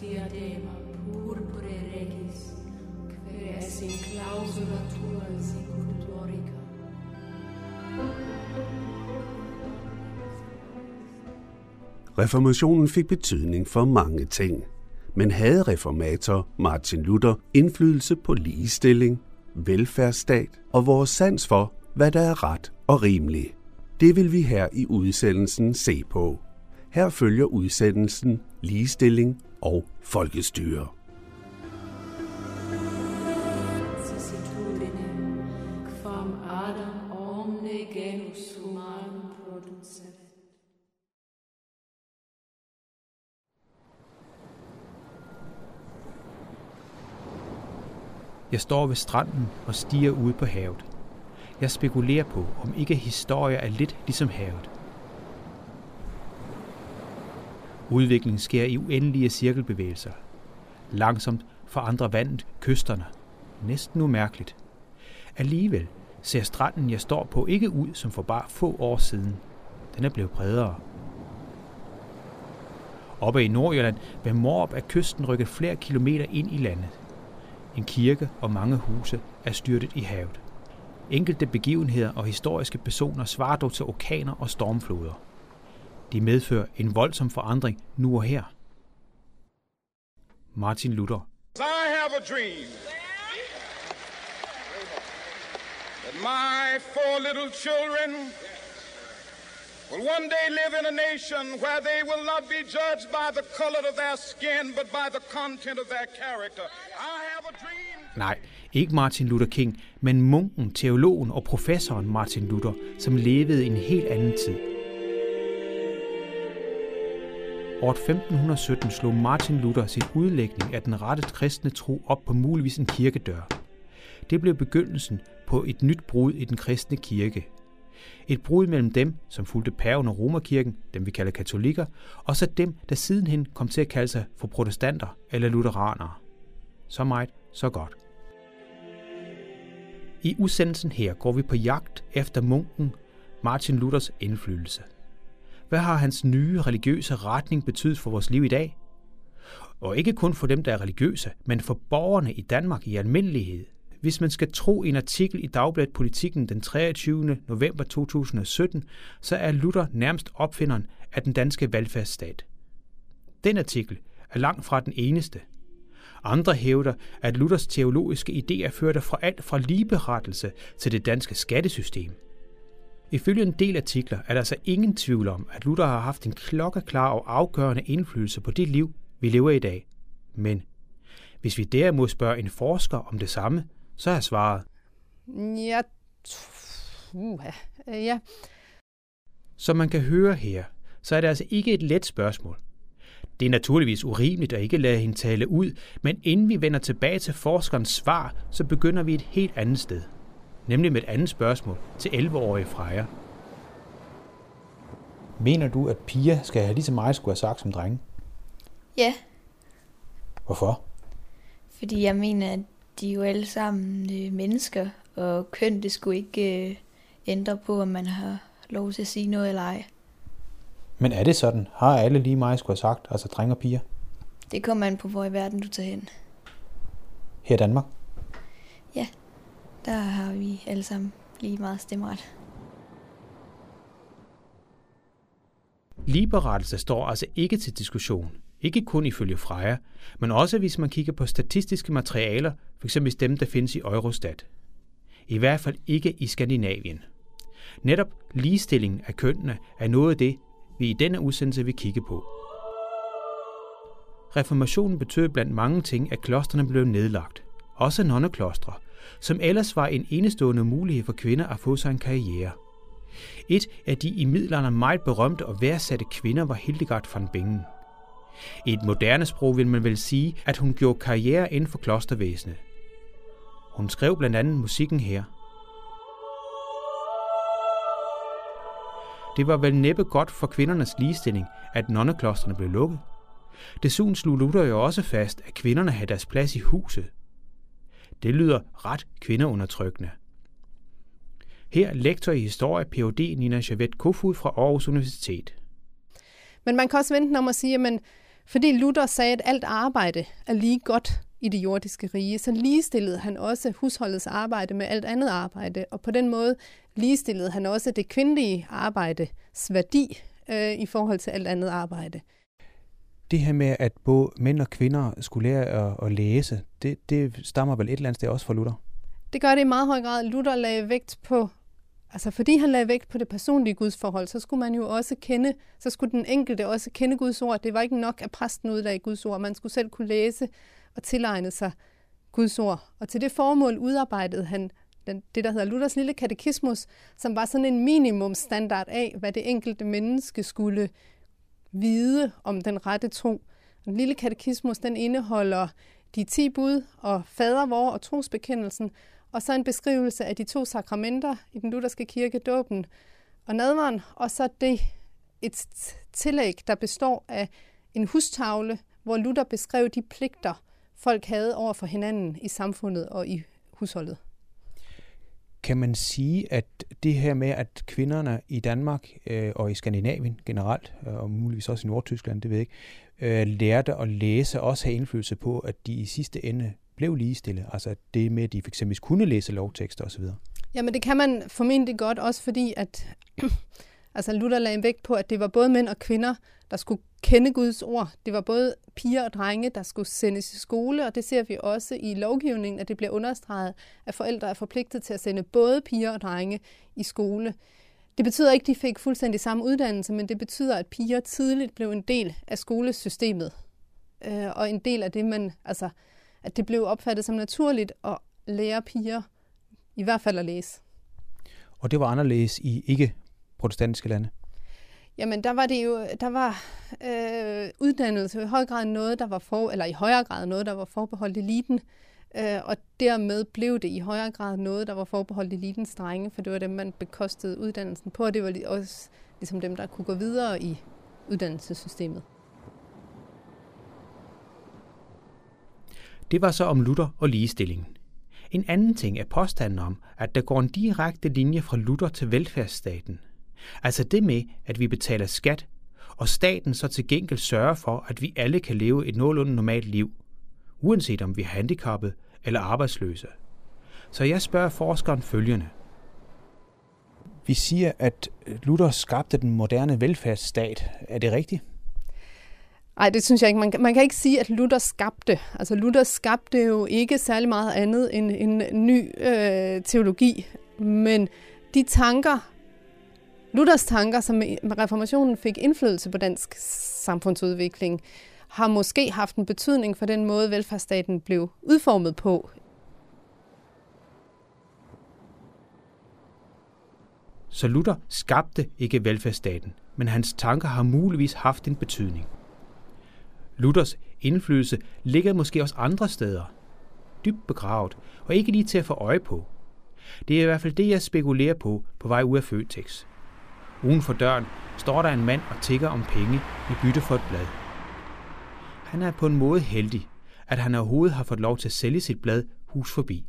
diadema purpure regis, quae es in clausula tua sicut glorica. Reformationen fik betydning for mange ting. Men havde reformator Martin Luther indflydelse på ligestilling, velfærdsstat og vores sans for, hvad der er ret og rimeligt? Det vil vi her i udsendelsen se på. Her følger udsendelsen ligestilling og folkestyre. Jeg står ved stranden og stiger ud på havet. Jeg spekulerer på, om ikke historie er lidt ligesom havet. Udviklingen sker i uendelige cirkelbevægelser. Langsomt forandrer vandet kysterne. Næsten umærkeligt. Alligevel ser stranden, jeg står på, ikke ud som for bare få år siden. Den er blevet bredere. Oppe i Nordjylland ved Morp er kysten rykket flere kilometer ind i landet. En kirke og mange huse er styrtet i havet. Enkelte begivenheder og historiske personer svarer dog til orkaner og stormfloder. De medfører en voldsom forandring nu og her. Martin Luther. I have a dream that my four little children will one day live in a nation where they will not be judged by the color of their skin, but by the content of their character. I have a dream. Nej, ikke Martin Luther King, men munken, teologen og professoren Martin Luther, som levede i en helt anden tid. År 1517 slog Martin Luther sin udlægning af den rette kristne tro op på muligvis en kirkedør. Det blev begyndelsen på et nyt brud i den kristne kirke. Et brud mellem dem, som fulgte paven og romerkirken, dem vi kalder katolikker, og så dem, der sidenhen kom til at kalde sig for protestanter eller lutheranere. Så meget, så godt. I udsendelsen her går vi på jagt efter munken Martin Luthers indflydelse. Hvad har hans nye religiøse retning betydet for vores liv i dag? Og ikke kun for dem, der er religiøse, men for borgerne i Danmark i almindelighed. Hvis man skal tro en artikel i Dagbladet Politikken den 23. november 2017, så er Luther nærmest opfinderen af den danske velfærdsstat. Den artikel er langt fra den eneste. Andre hævder, at Luthers teologiske idéer førte fra alt fra ligeberettelse til det danske skattesystem. Ifølge en del artikler er der altså ingen tvivl om, at Luther har haft en klokkeklar og afgørende indflydelse på det liv, vi lever i dag. Men hvis vi derimod spørger en forsker om det samme, så er svaret, Ja, uh, ja. som man kan høre her, så er det altså ikke et let spørgsmål. Det er naturligvis urimeligt at ikke lade hende tale ud, men inden vi vender tilbage til forskerens svar, så begynder vi et helt andet sted. Nemlig med et andet spørgsmål til 11-årige Freja. Mener du, at piger skal have lige så meget skulle have sagt som drenge? Ja, Hvorfor? fordi jeg mener, at de er jo alle sammen øh, mennesker, og køn det skulle ikke øh, ændre på, om man har lov til at sige noget eller ej. Men er det sådan? Har alle lige meget skulle have sagt, altså drenge og piger? Det kommer an på, hvor i verden du tager hen. Her i Danmark? Der har vi alle sammen lige meget stemmeret. Ligeberettelse står altså ikke til diskussion. Ikke kun ifølge Freja, men også hvis man kigger på statistiske materialer, f.eks. dem, der findes i Eurostat. I hvert fald ikke i Skandinavien. Netop ligestillingen af kønnene er noget af det, vi i denne udsendelse vil kigge på. Reformationen betød blandt mange ting, at klosterne blev nedlagt. Også nonneklostre, som ellers var en enestående mulighed for kvinder at få sig en karriere. Et af de i middelalderen meget berømte og værdsatte kvinder var Hildegard von Bingen. I et moderne sprog vil man vel sige, at hun gjorde karriere inden for klostervæsenet. Hun skrev blandt andet musikken her. Det var vel næppe godt for kvindernes ligestilling, at nonneklostrene blev lukket. Desuden slog Luther jo også fast, at kvinderne havde deres plads i huset. Det lyder ret kvindeundertrykkende. Her lektor i historie Ph.D. Nina Chavet Kofod fra Aarhus Universitet. Men man kan også vente om at sige, men Fordi Luther sagde, at alt arbejde er lige godt i det jordiske rige, så ligestillede han også husholdets arbejde med alt andet arbejde, og på den måde ligestillede han også det kvindelige arbejdes værdi øh, i forhold til alt andet arbejde. Det her med, at både mænd og kvinder skulle lære at, at læse, det, det stammer vel et eller andet sted også fra Luther? Det gør det i meget høj grad. Luther lagde vægt på, altså fordi han lagde vægt på det personlige gudsforhold, så skulle man jo også kende, så skulle den enkelte også kende Guds ord. Det var ikke nok, at præsten udlagde Guds ord. Man skulle selv kunne læse og tilegne sig Guds ord. Og til det formål udarbejdede han den, det, der hedder Luthers lille katekismus, som var sådan en minimumstandard af, hvad det enkelte menneske skulle vide om den rette tro. Den lille katekismus, den indeholder de ti bud og fader vor og trosbekendelsen, og så en beskrivelse af de to sakramenter i den lutherske kirke, dåben og nadveren, og så det et tillæg, der består af en hustavle, hvor Luther beskrev de pligter, folk havde over for hinanden i samfundet og i husholdet. Kan man sige, at det her med, at kvinderne i Danmark øh, og i Skandinavien generelt, øh, og muligvis også i Nordtyskland, det ved jeg ikke, øh, lærte at læse, også have indflydelse på, at de i sidste ende blev ligestillet? Altså det med, at de fx kunne læse lovtekster osv.? Jamen det kan man formentlig godt, også fordi at altså Luther lagde vægt på, at det var både mænd og kvinder, der skulle kende Guds ord. Det var både piger og drenge, der skulle sendes i skole, og det ser vi også i lovgivningen, at det bliver understreget, at forældre er forpligtet til at sende både piger og drenge i skole. Det betyder ikke, at de fik fuldstændig samme uddannelse, men det betyder, at piger tidligt blev en del af skolesystemet. Øh, og en del af det, man, altså, at det blev opfattet som naturligt at lære piger i hvert fald at læse. Og det var anderledes i ikke-protestantiske lande? Jamen, der var det jo, der var øh, uddannelse i høj grad noget, der var for, eller i højere grad noget, der var forbeholdt eliten, øh, og dermed blev det i højere grad noget, der var forbeholdt elitens drenge, for det var dem, man bekostede uddannelsen på, og det var også ligesom dem, der kunne gå videre i uddannelsessystemet. Det var så om Luther og ligestillingen. En anden ting er påstanden om, at der går en direkte linje fra Luther til velfærdsstaten – Altså det med, at vi betaler skat, og staten så til gengæld sørger for, at vi alle kan leve et nogenlunde normalt liv, uanset om vi er handicappede eller arbejdsløse. Så jeg spørger forskeren følgende. Vi siger, at Luther skabte den moderne velfærdsstat. Er det rigtigt? Nej, det synes jeg ikke. Man, man kan ikke sige, at Luther skabte. Altså Luther skabte jo ikke særlig meget andet end en ny øh, teologi. Men de tanker, Luthers tanker, som reformationen fik indflydelse på dansk samfundsudvikling, har måske haft en betydning for den måde, velfærdsstaten blev udformet på. Så Luther skabte ikke velfærdsstaten, men hans tanker har muligvis haft en betydning. Luthers indflydelse ligger måske også andre steder, dybt begravet, og ikke lige til at få øje på. Det er i hvert fald det, jeg spekulerer på på vej ud af Føtex. Uden for døren står der en mand og tigger om penge i bytte for et blad. Han er på en måde heldig, at han overhovedet har fået lov til at sælge sit blad hus forbi.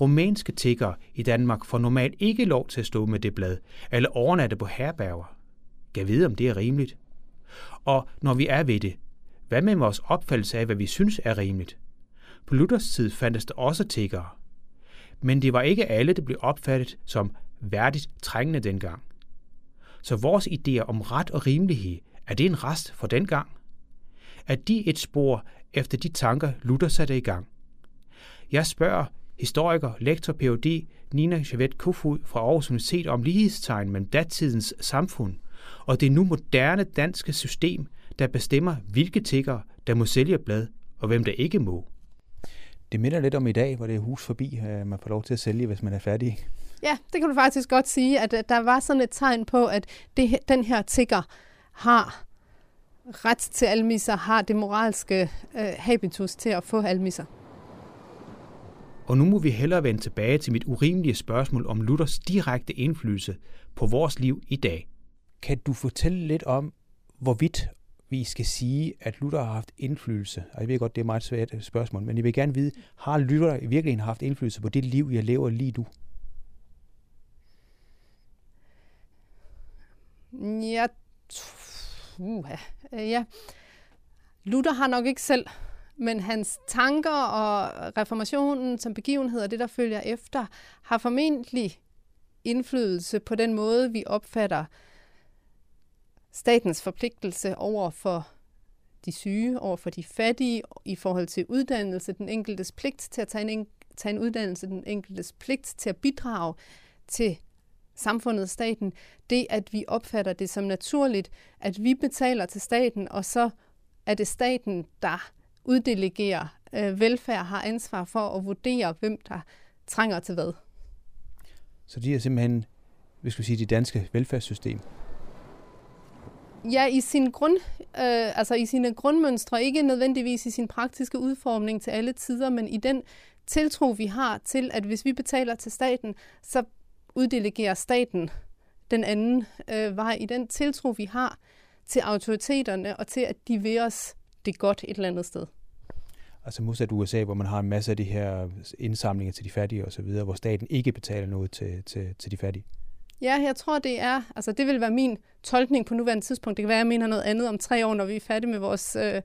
Rumænske tiggere i Danmark får normalt ikke lov til at stå med det blad, eller overnatte på herberger. Gav vide, om det er rimeligt. Og når vi er ved det, hvad med vores opfattelse af, hvad vi synes er rimeligt? På Luthers tid fandtes der også tiggere. Men det var ikke alle, der blev opfattet som værdigt trængende dengang. Så vores idéer om ret og rimelighed, er det en rest for dengang? Er de et spor efter de tanker, Luther satte i gang? Jeg spørger historiker, lektor Ph.D. Nina Javet Kofod fra Aarhus Universitet om lighedstegn mellem datidens samfund og det nu moderne danske system, der bestemmer, hvilke tigger, der må sælge blad, og hvem der ikke må. Det minder lidt om i dag, hvor det er hus forbi, øh, man får lov til at sælge, hvis man er færdig. Ja, det kan du faktisk godt sige, at der var sådan et tegn på, at det, den her tigger har ret til almisser, har det moralske øh, habitus til at få almisser. Og nu må vi hellere vende tilbage til mit urimelige spørgsmål om Luthers direkte indflydelse på vores liv i dag. Kan du fortælle lidt om, hvorvidt vi skal sige, at Luther har haft indflydelse? Og jeg ved godt, det er et meget svært spørgsmål, men jeg vil gerne vide, har Luther virkelig haft indflydelse på det liv, jeg lever lige nu? Ja, uh, ja. Luther har nok ikke selv, men hans tanker og reformationen som begivenhed og det, der følger efter, har formentlig indflydelse på den måde, vi opfatter statens forpligtelse over for de syge, over for de fattige, i forhold til uddannelse, den enkeltes pligt til at tage en, tage en uddannelse, den enkeltes pligt til at bidrage til samfundet staten, det at vi opfatter det som naturligt, at vi betaler til staten, og så er det staten, der uddelegerer øh, velfærd, har ansvar for at vurdere, hvem der trænger til hvad. Så de er simpelthen, vi skal sige, det danske velfærdssystem. Ja, i sin grund, øh, altså i sine grundmønstre, ikke nødvendigvis i sin praktiske udformning til alle tider, men i den tiltro, vi har til, at hvis vi betaler til staten, så uddelegerer staten den anden øh, vej. I den tiltro, vi har til autoriteterne og til, at de vil os det godt et eller andet sted. Altså modsat USA, hvor man har en masse af de her indsamlinger til de fattige osv., hvor staten ikke betaler noget til, til, til de fattige. Ja, jeg tror, det er, altså det vil være min tolkning på nuværende tidspunkt. Det kan være, at jeg mener noget andet om tre år, når vi er færdige med vores øh,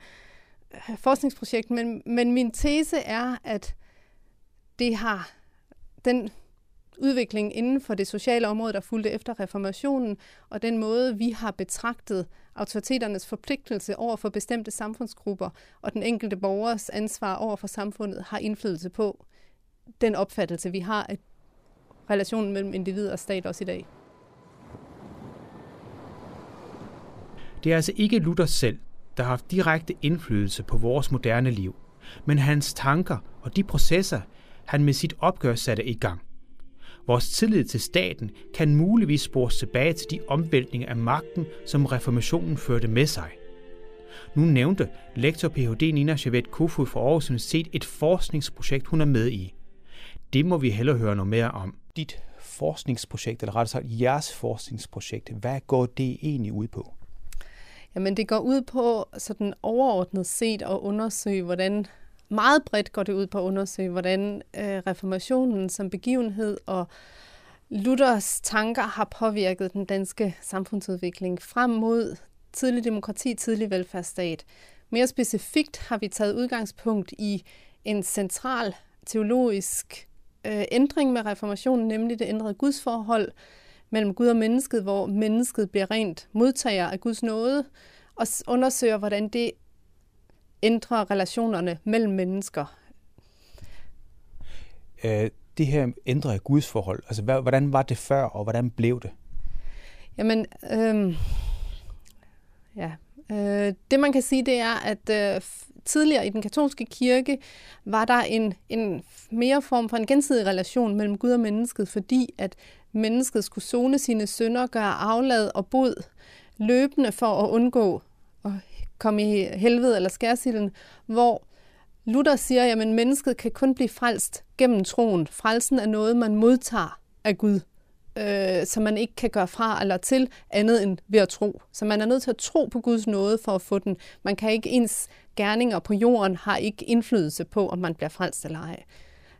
forskningsprojekt, men, men min tese er, at det har den udvikling inden for det sociale område, der fulgte efter reformationen, og den måde, vi har betragtet autoriteternes forpligtelse over for bestemte samfundsgrupper og den enkelte borgers ansvar over for samfundet, har indflydelse på den opfattelse, vi har af relationen mellem individ og stat også i dag. Det er altså ikke Luther selv, der har haft direkte indflydelse på vores moderne liv, men hans tanker og de processer, han med sit opgør satte i gang. Vores tillid til staten kan muligvis spores tilbage til de omvæltninger af magten, som reformationen førte med sig. Nu nævnte lektor Ph.D. Nina Chavet Kofod fra Aarhus Universitet et forskningsprojekt, hun er med i. Det må vi hellere høre noget mere om. Dit forskningsprojekt, eller rettere sagt jeres forskningsprojekt, hvad går det egentlig ud på? Jamen det går ud på sådan overordnet set at undersøge, hvordan meget bredt går det ud på at undersøge, hvordan øh, reformationen som begivenhed og Luthers tanker har påvirket den danske samfundsudvikling frem mod tidlig demokrati, tidlig velfærdsstat. Mere specifikt har vi taget udgangspunkt i en central teologisk øh, ændring med reformationen, nemlig det ændrede gudsforhold mellem Gud og mennesket, hvor mennesket bliver rent modtager af Guds nåde, og undersøger, hvordan det ændrer relationerne mellem mennesker. Øh, det her ændrede gudsforhold, altså hvordan var det før, og hvordan blev det? Jamen, øh, ja, øh, det man kan sige, det er, at øh, tidligere i den katolske kirke var der en, en mere form for en gensidig relation mellem Gud og mennesket, fordi at mennesket skulle zone sine synder, gøre aflad og bod løbende for at undgå at komme i helvede eller skærsilden, hvor Luther siger, at mennesket kan kun blive frelst gennem troen. Frelsen er noget, man modtager af Gud, øh, som man ikke kan gøre fra eller til andet end ved at tro. Så man er nødt til at tro på Guds nåde for at få den. Man kan ikke ens gerninger på jorden har ikke indflydelse på, om man bliver frelst eller ej.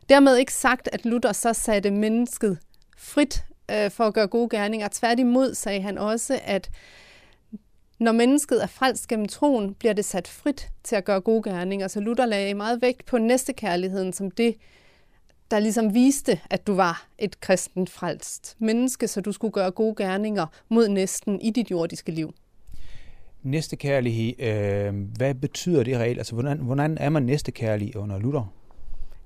Dermed ikke sagt, at Luther så satte mennesket frit øh, for at gøre gode gerninger. Tværtimod sagde han også, at når mennesket er frelst gennem troen, bliver det sat frit til at gøre gode gerninger. Så Luther lagde meget vægt på næstekærligheden som det, der ligesom viste, at du var et kristen frelst menneske, så du skulle gøre gode gerninger mod næsten i dit jordiske liv. Næstekærlighed, øh, hvad betyder det reelt? Altså, hvordan, hvordan er man næstekærlig under Luther?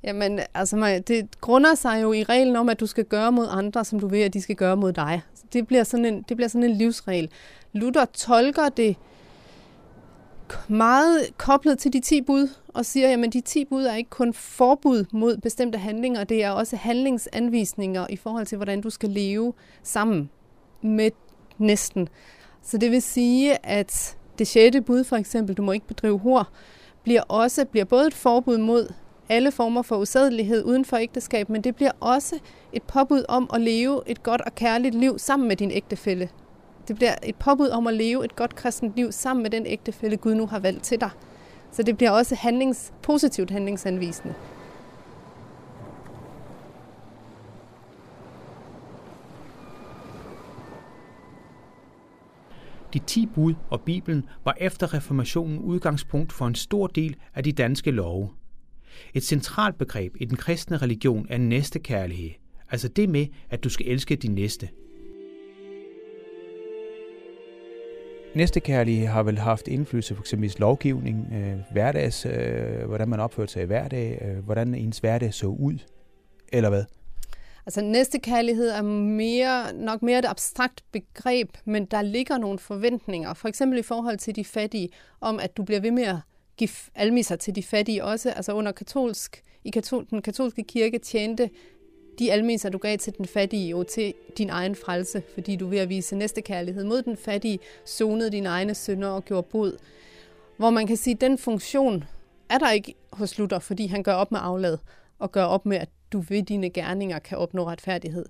Jamen, altså, det grunder sig jo i reglen om, at du skal gøre mod andre, som du vil, at de skal gøre mod dig. Det bliver sådan en, det bliver sådan en livsregel. Luther tolker det meget koblet til de 10 bud, og siger, at de 10 bud er ikke kun forbud mod bestemte handlinger, det er også handlingsanvisninger i forhold til, hvordan du skal leve sammen med næsten. Så det vil sige, at det sjette bud for eksempel, du må ikke bedrive hår, bliver også bliver både et forbud mod alle former for usædelighed uden for ægteskab, men det bliver også et påbud om at leve et godt og kærligt liv sammen med din ægtefælle. Det bliver et påbud om at leve et godt kristent liv sammen med den ægtefælle, Gud nu har valgt til dig. Så det bliver også handlings, positivt handlingsanvisende. De ti bud og Bibelen var efter reformationen udgangspunkt for en stor del af de danske love. Et centralt begreb i den kristne religion er næstekærlighed, altså det med, at du skal elske din næste. Næstekærlighed har vel haft indflydelse på eksempelvis lovgivning, øh, hverdags, øh, hvordan man opførte sig i hverdag, øh, hvordan ens hverdag så ud, eller hvad? Altså næstekærlighed er mere, nok mere et abstrakt begreb, men der ligger nogle forventninger, for eksempel i forhold til de fattige, om at du bliver ved med at give almisser til de fattige også. Altså under katolsk, i katol, den katolske kirke tjente de almisser, du gav til den fattige, jo til din egen frelse, fordi du ved at vise næstekærlighed mod den fattige, sonede dine egne synder og gjorde bod. Hvor man kan sige, at den funktion er der ikke hos Luther, fordi han gør op med aflad og gør op med, at du ved dine gerninger kan opnå retfærdighed.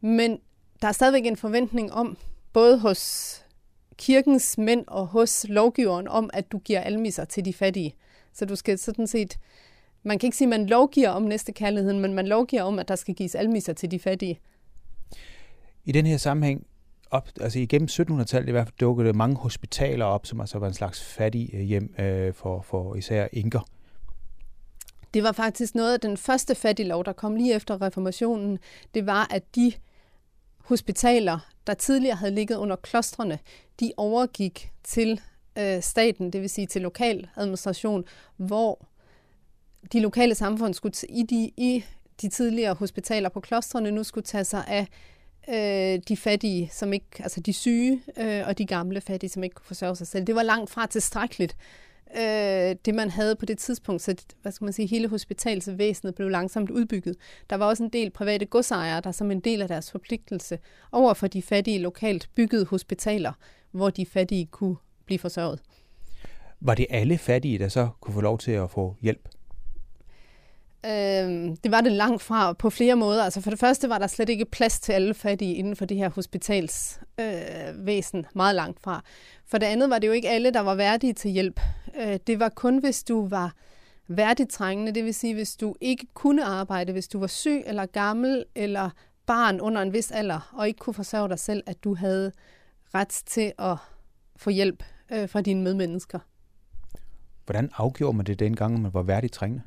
Men der er stadigvæk en forventning om, både hos kirkens mænd og hos lovgiveren, om at du giver almisser til de fattige. Så du skal sådan set, man kan ikke sige, at man lovgiver om næste kærlighed, men man lovgiver om, at der skal gives almisser til de fattige. I den her sammenhæng, op, altså igennem 1700-tallet i hvert fald dukkede mange hospitaler op, som altså var en slags fattig hjem øh, for, for især inker. Det var faktisk noget af den første fattiglov, der kom lige efter reformationen. Det var, at de hospitaler, der tidligere havde ligget under klostrene, de overgik til øh, staten, det vil sige til lokal administration, hvor de lokale samfund skulle i de, i de tidligere hospitaler på klostrene nu skulle tage sig af øh, de fattige, som ikke, altså de syge øh, og de gamle fattige, som ikke kunne forsørge sig selv. Det var langt fra tilstrækkeligt øh, det, man havde på det tidspunkt. Så hvad skal man sige, hele hospitalsvæsenet blev langsomt udbygget. Der var også en del private godsejere, der som en del af deres forpligtelse over for de fattige lokalt byggede hospitaler, hvor de fattige kunne blive forsørget. Var det alle fattige, der så kunne få lov til at få hjælp? Øh, det var det langt fra på flere måder. Altså for det første var der slet ikke plads til alle fattige inden for det her hospitalsvæsen, øh, meget langt fra. For det andet var det jo ikke alle, der var værdige til hjælp. Øh, det var kun, hvis du var værdigt trængende, det vil sige, hvis du ikke kunne arbejde, hvis du var syg eller gammel eller barn under en vis alder, og ikke kunne forsørge dig selv, at du havde ret til at få hjælp øh, fra dine medmennesker. Hvordan afgjorde man det dengang, man var værdigt trængende?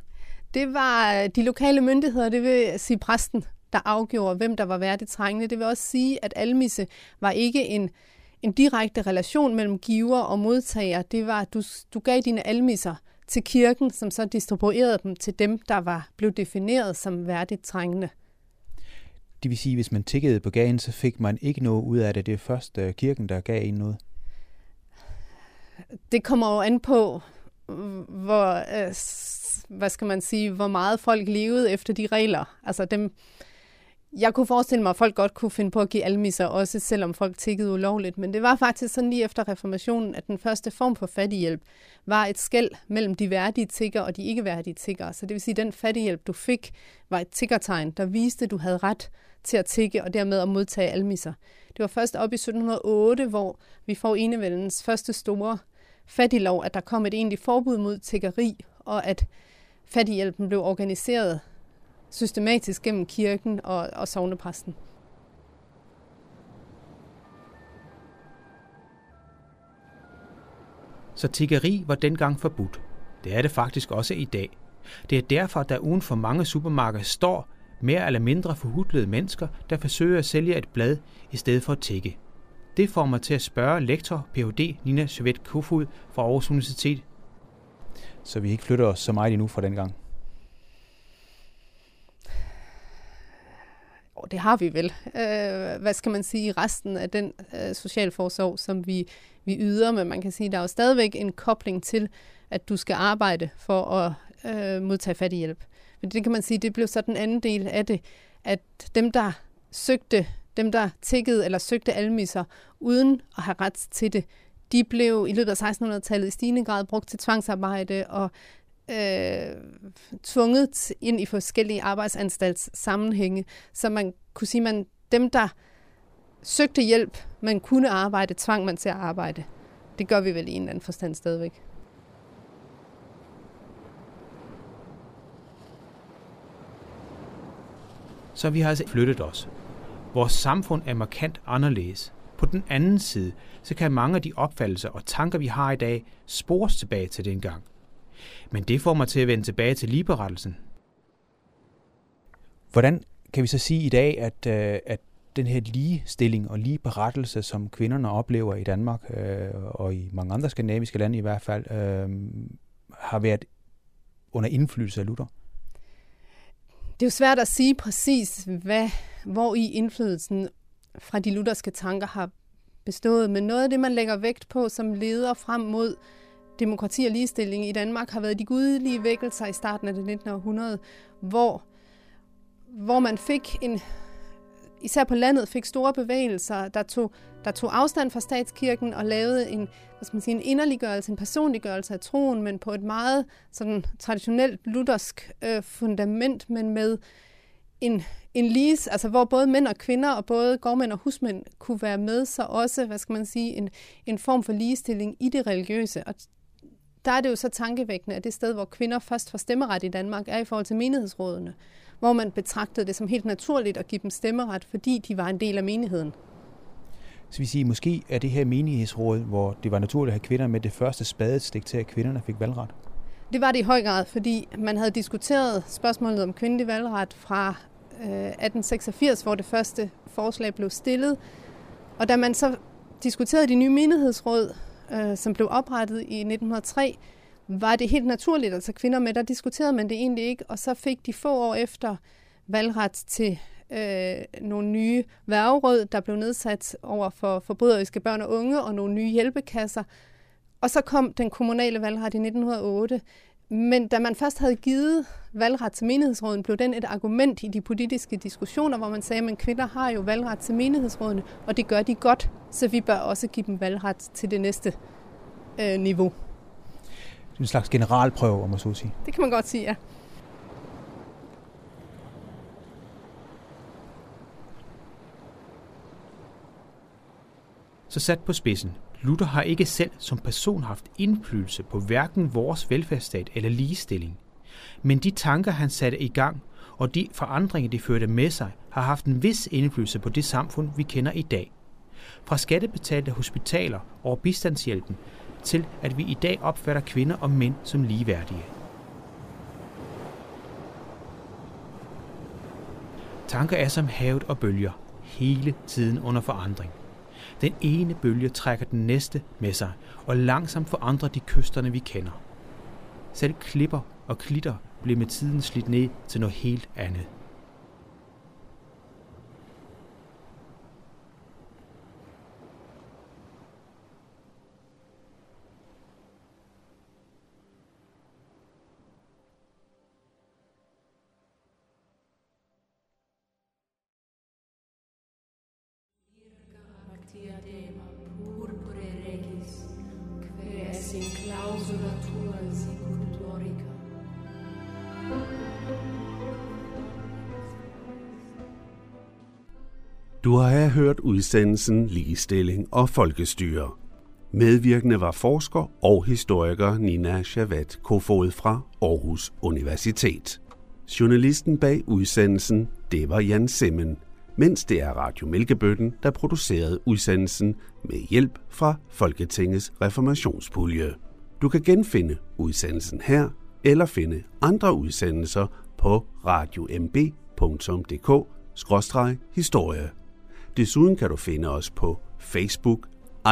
Det var de lokale myndigheder, det vil sige præsten, der afgjorde, hvem der var værdigt trængende. Det vil også sige, at almisse var ikke en, en direkte relation mellem giver og modtager. Det var, at du, du gav dine almisser til kirken, som så distribuerede dem til dem, der var blevet defineret som værdigt trængende. Det vil sige, at hvis man tikkede på gagen, så fik man ikke noget ud af det. Det er først øh, kirken, der gav en noget. Det kommer jo an på, hvor, øh, hvad skal man sige, hvor meget folk levede efter de regler. Altså dem, jeg kunne forestille mig, at folk godt kunne finde på at give almisser, også selvom folk tikkede ulovligt. Men det var faktisk sådan lige efter reformationen, at den første form for fattighjælp var et skæld mellem de værdige tigger og de ikke værdige tigger. Så det vil sige, at den fattighjælp, du fik, var et tiggertegn, der viste, at du havde ret til at tigge og dermed at modtage almisser. Det var først op i 1708, hvor vi får enevældens første store fattiglov, at der kom et egentligt forbud mod tiggeri, og at fattighjælpen blev organiseret systematisk gennem kirken og, og sovnepræsten. Så tiggeri var dengang forbudt. Det er det faktisk også i dag. Det er derfor, der uden for mange supermarkeder står mere eller mindre forhudlede mennesker, der forsøger at sælge et blad i stedet for at tigge. Det får mig til at spørge lektor Ph.D. Nina Søvet Kofod fra Aarhus Universitet. Så vi ikke flytter os så meget endnu fra den Og det har vi vel. Øh, hvad skal man sige, resten af den øh, socialforsorg, som vi, vi yder, men man kan sige, der er jo stadigvæk en kobling til, at du skal arbejde for at øh, modtage fattighjælp. Men det kan man sige, det blev så den anden del af det, at dem, der søgte, dem, der tikkede eller søgte almisser uden at have ret til det, de blev i løbet af 1600-tallet i stigende grad brugt til tvangsarbejde og øh, tvunget ind i forskellige arbejdsanstaltssammenhænge, så man kunne sige, at dem, der søgte hjælp, man kunne arbejde, tvang man til at arbejde. Det gør vi vel i en eller anden forstand stadigvæk. Så vi har altså flyttet os. Vores samfund er markant anderledes. På den anden side, så kan mange af de opfattelser og tanker, vi har i dag, spores tilbage til dengang. Men det får mig til at vende tilbage til ligeberettelsen. Hvordan kan vi så sige i dag, at, øh, at den her ligestilling og ligeberettelse, som kvinderne oplever i Danmark øh, og i mange andre skandinaviske lande i hvert fald, øh, har været under indflydelse af Luther? Det er jo svært at sige præcis, hvad, hvor i indflydelsen fra de lutherske tanker har bestået, men noget af det, man lægger vægt på, som leder frem mod demokrati og ligestilling i Danmark, har været de gudelige vækkelser i starten af det 19. århundrede, hvor, hvor man fik en, især på landet, fik store bevægelser, der tog, der tog afstand fra statskirken og lavede en, hvad skal man sige, en inderliggørelse, en personliggørelse af troen, men på et meget sådan, traditionelt luthersk øh, fundament, men med en, en liges, altså hvor både mænd og kvinder og både gårdmænd og husmænd kunne være med, så også, hvad skal man sige, en, en form for ligestilling i det religiøse. Og der er det jo så tankevækkende, at det sted, hvor kvinder først får stemmeret i Danmark, er i forhold til menighedsrådene, hvor man betragtede det som helt naturligt at give dem stemmeret, fordi de var en del af menigheden. Så vi siger, måske er det her menighedsråd, hvor det var naturligt at have kvinder med det første spadestik til, at kvinderne fik valgret? Det var det i høj grad, fordi man havde diskuteret spørgsmålet om kvindelig valgret fra 1886, hvor det første forslag blev stillet. Og da man så diskuterede de nye menighedsråd, øh, som blev oprettet i 1903, var det helt naturligt at tage kvinder med. Der diskuterede man det egentlig ikke, og så fik de få år efter valgret til øh, nogle nye værgeråd, der blev nedsat over for forbryderiske børn og unge, og nogle nye hjælpekasser. Og så kom den kommunale valgret i 1908. Men da man først havde givet valgret til menighedsråden, blev den et argument i de politiske diskussioner, hvor man sagde, at kvinder har jo valgret til menighedsrådene, og det gør de godt, så vi bør også give dem valgret til det næste øh, niveau. Det er en slags generalprøve, om man så sige. Det kan man godt sige, ja. Så sat på spidsen. Luther har ikke selv som person haft indflydelse på hverken vores velfærdsstat eller ligestilling. Men de tanker, han satte i gang, og de forandringer, de førte med sig, har haft en vis indflydelse på det samfund, vi kender i dag. Fra skattebetalte hospitaler og bistandshjælpen til, at vi i dag opfatter kvinder og mænd som ligeværdige. Tanker er som havet og bølger, hele tiden under forandring. Den ene bølge trækker den næste med sig, og langsomt forandrer de kysterne, vi kender. Selv klipper og klitter blev med tiden slidt ned til noget helt andet. Udsendelsen Ligestilling og Folkestyre. Medvirkende var forsker og historiker Nina Chavat Kofod fra Aarhus Universitet. Journalisten bag udsendelsen, det var Jan Simmen, mens det er Radio Mælkebøtten, der producerede udsendelsen med hjælp fra Folketingets reformationspulje. Du kan genfinde udsendelsen her, eller finde andre udsendelser på radiomb.dk-historie. Desuden kan du finde os på Facebook,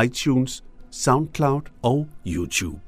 iTunes, SoundCloud og YouTube.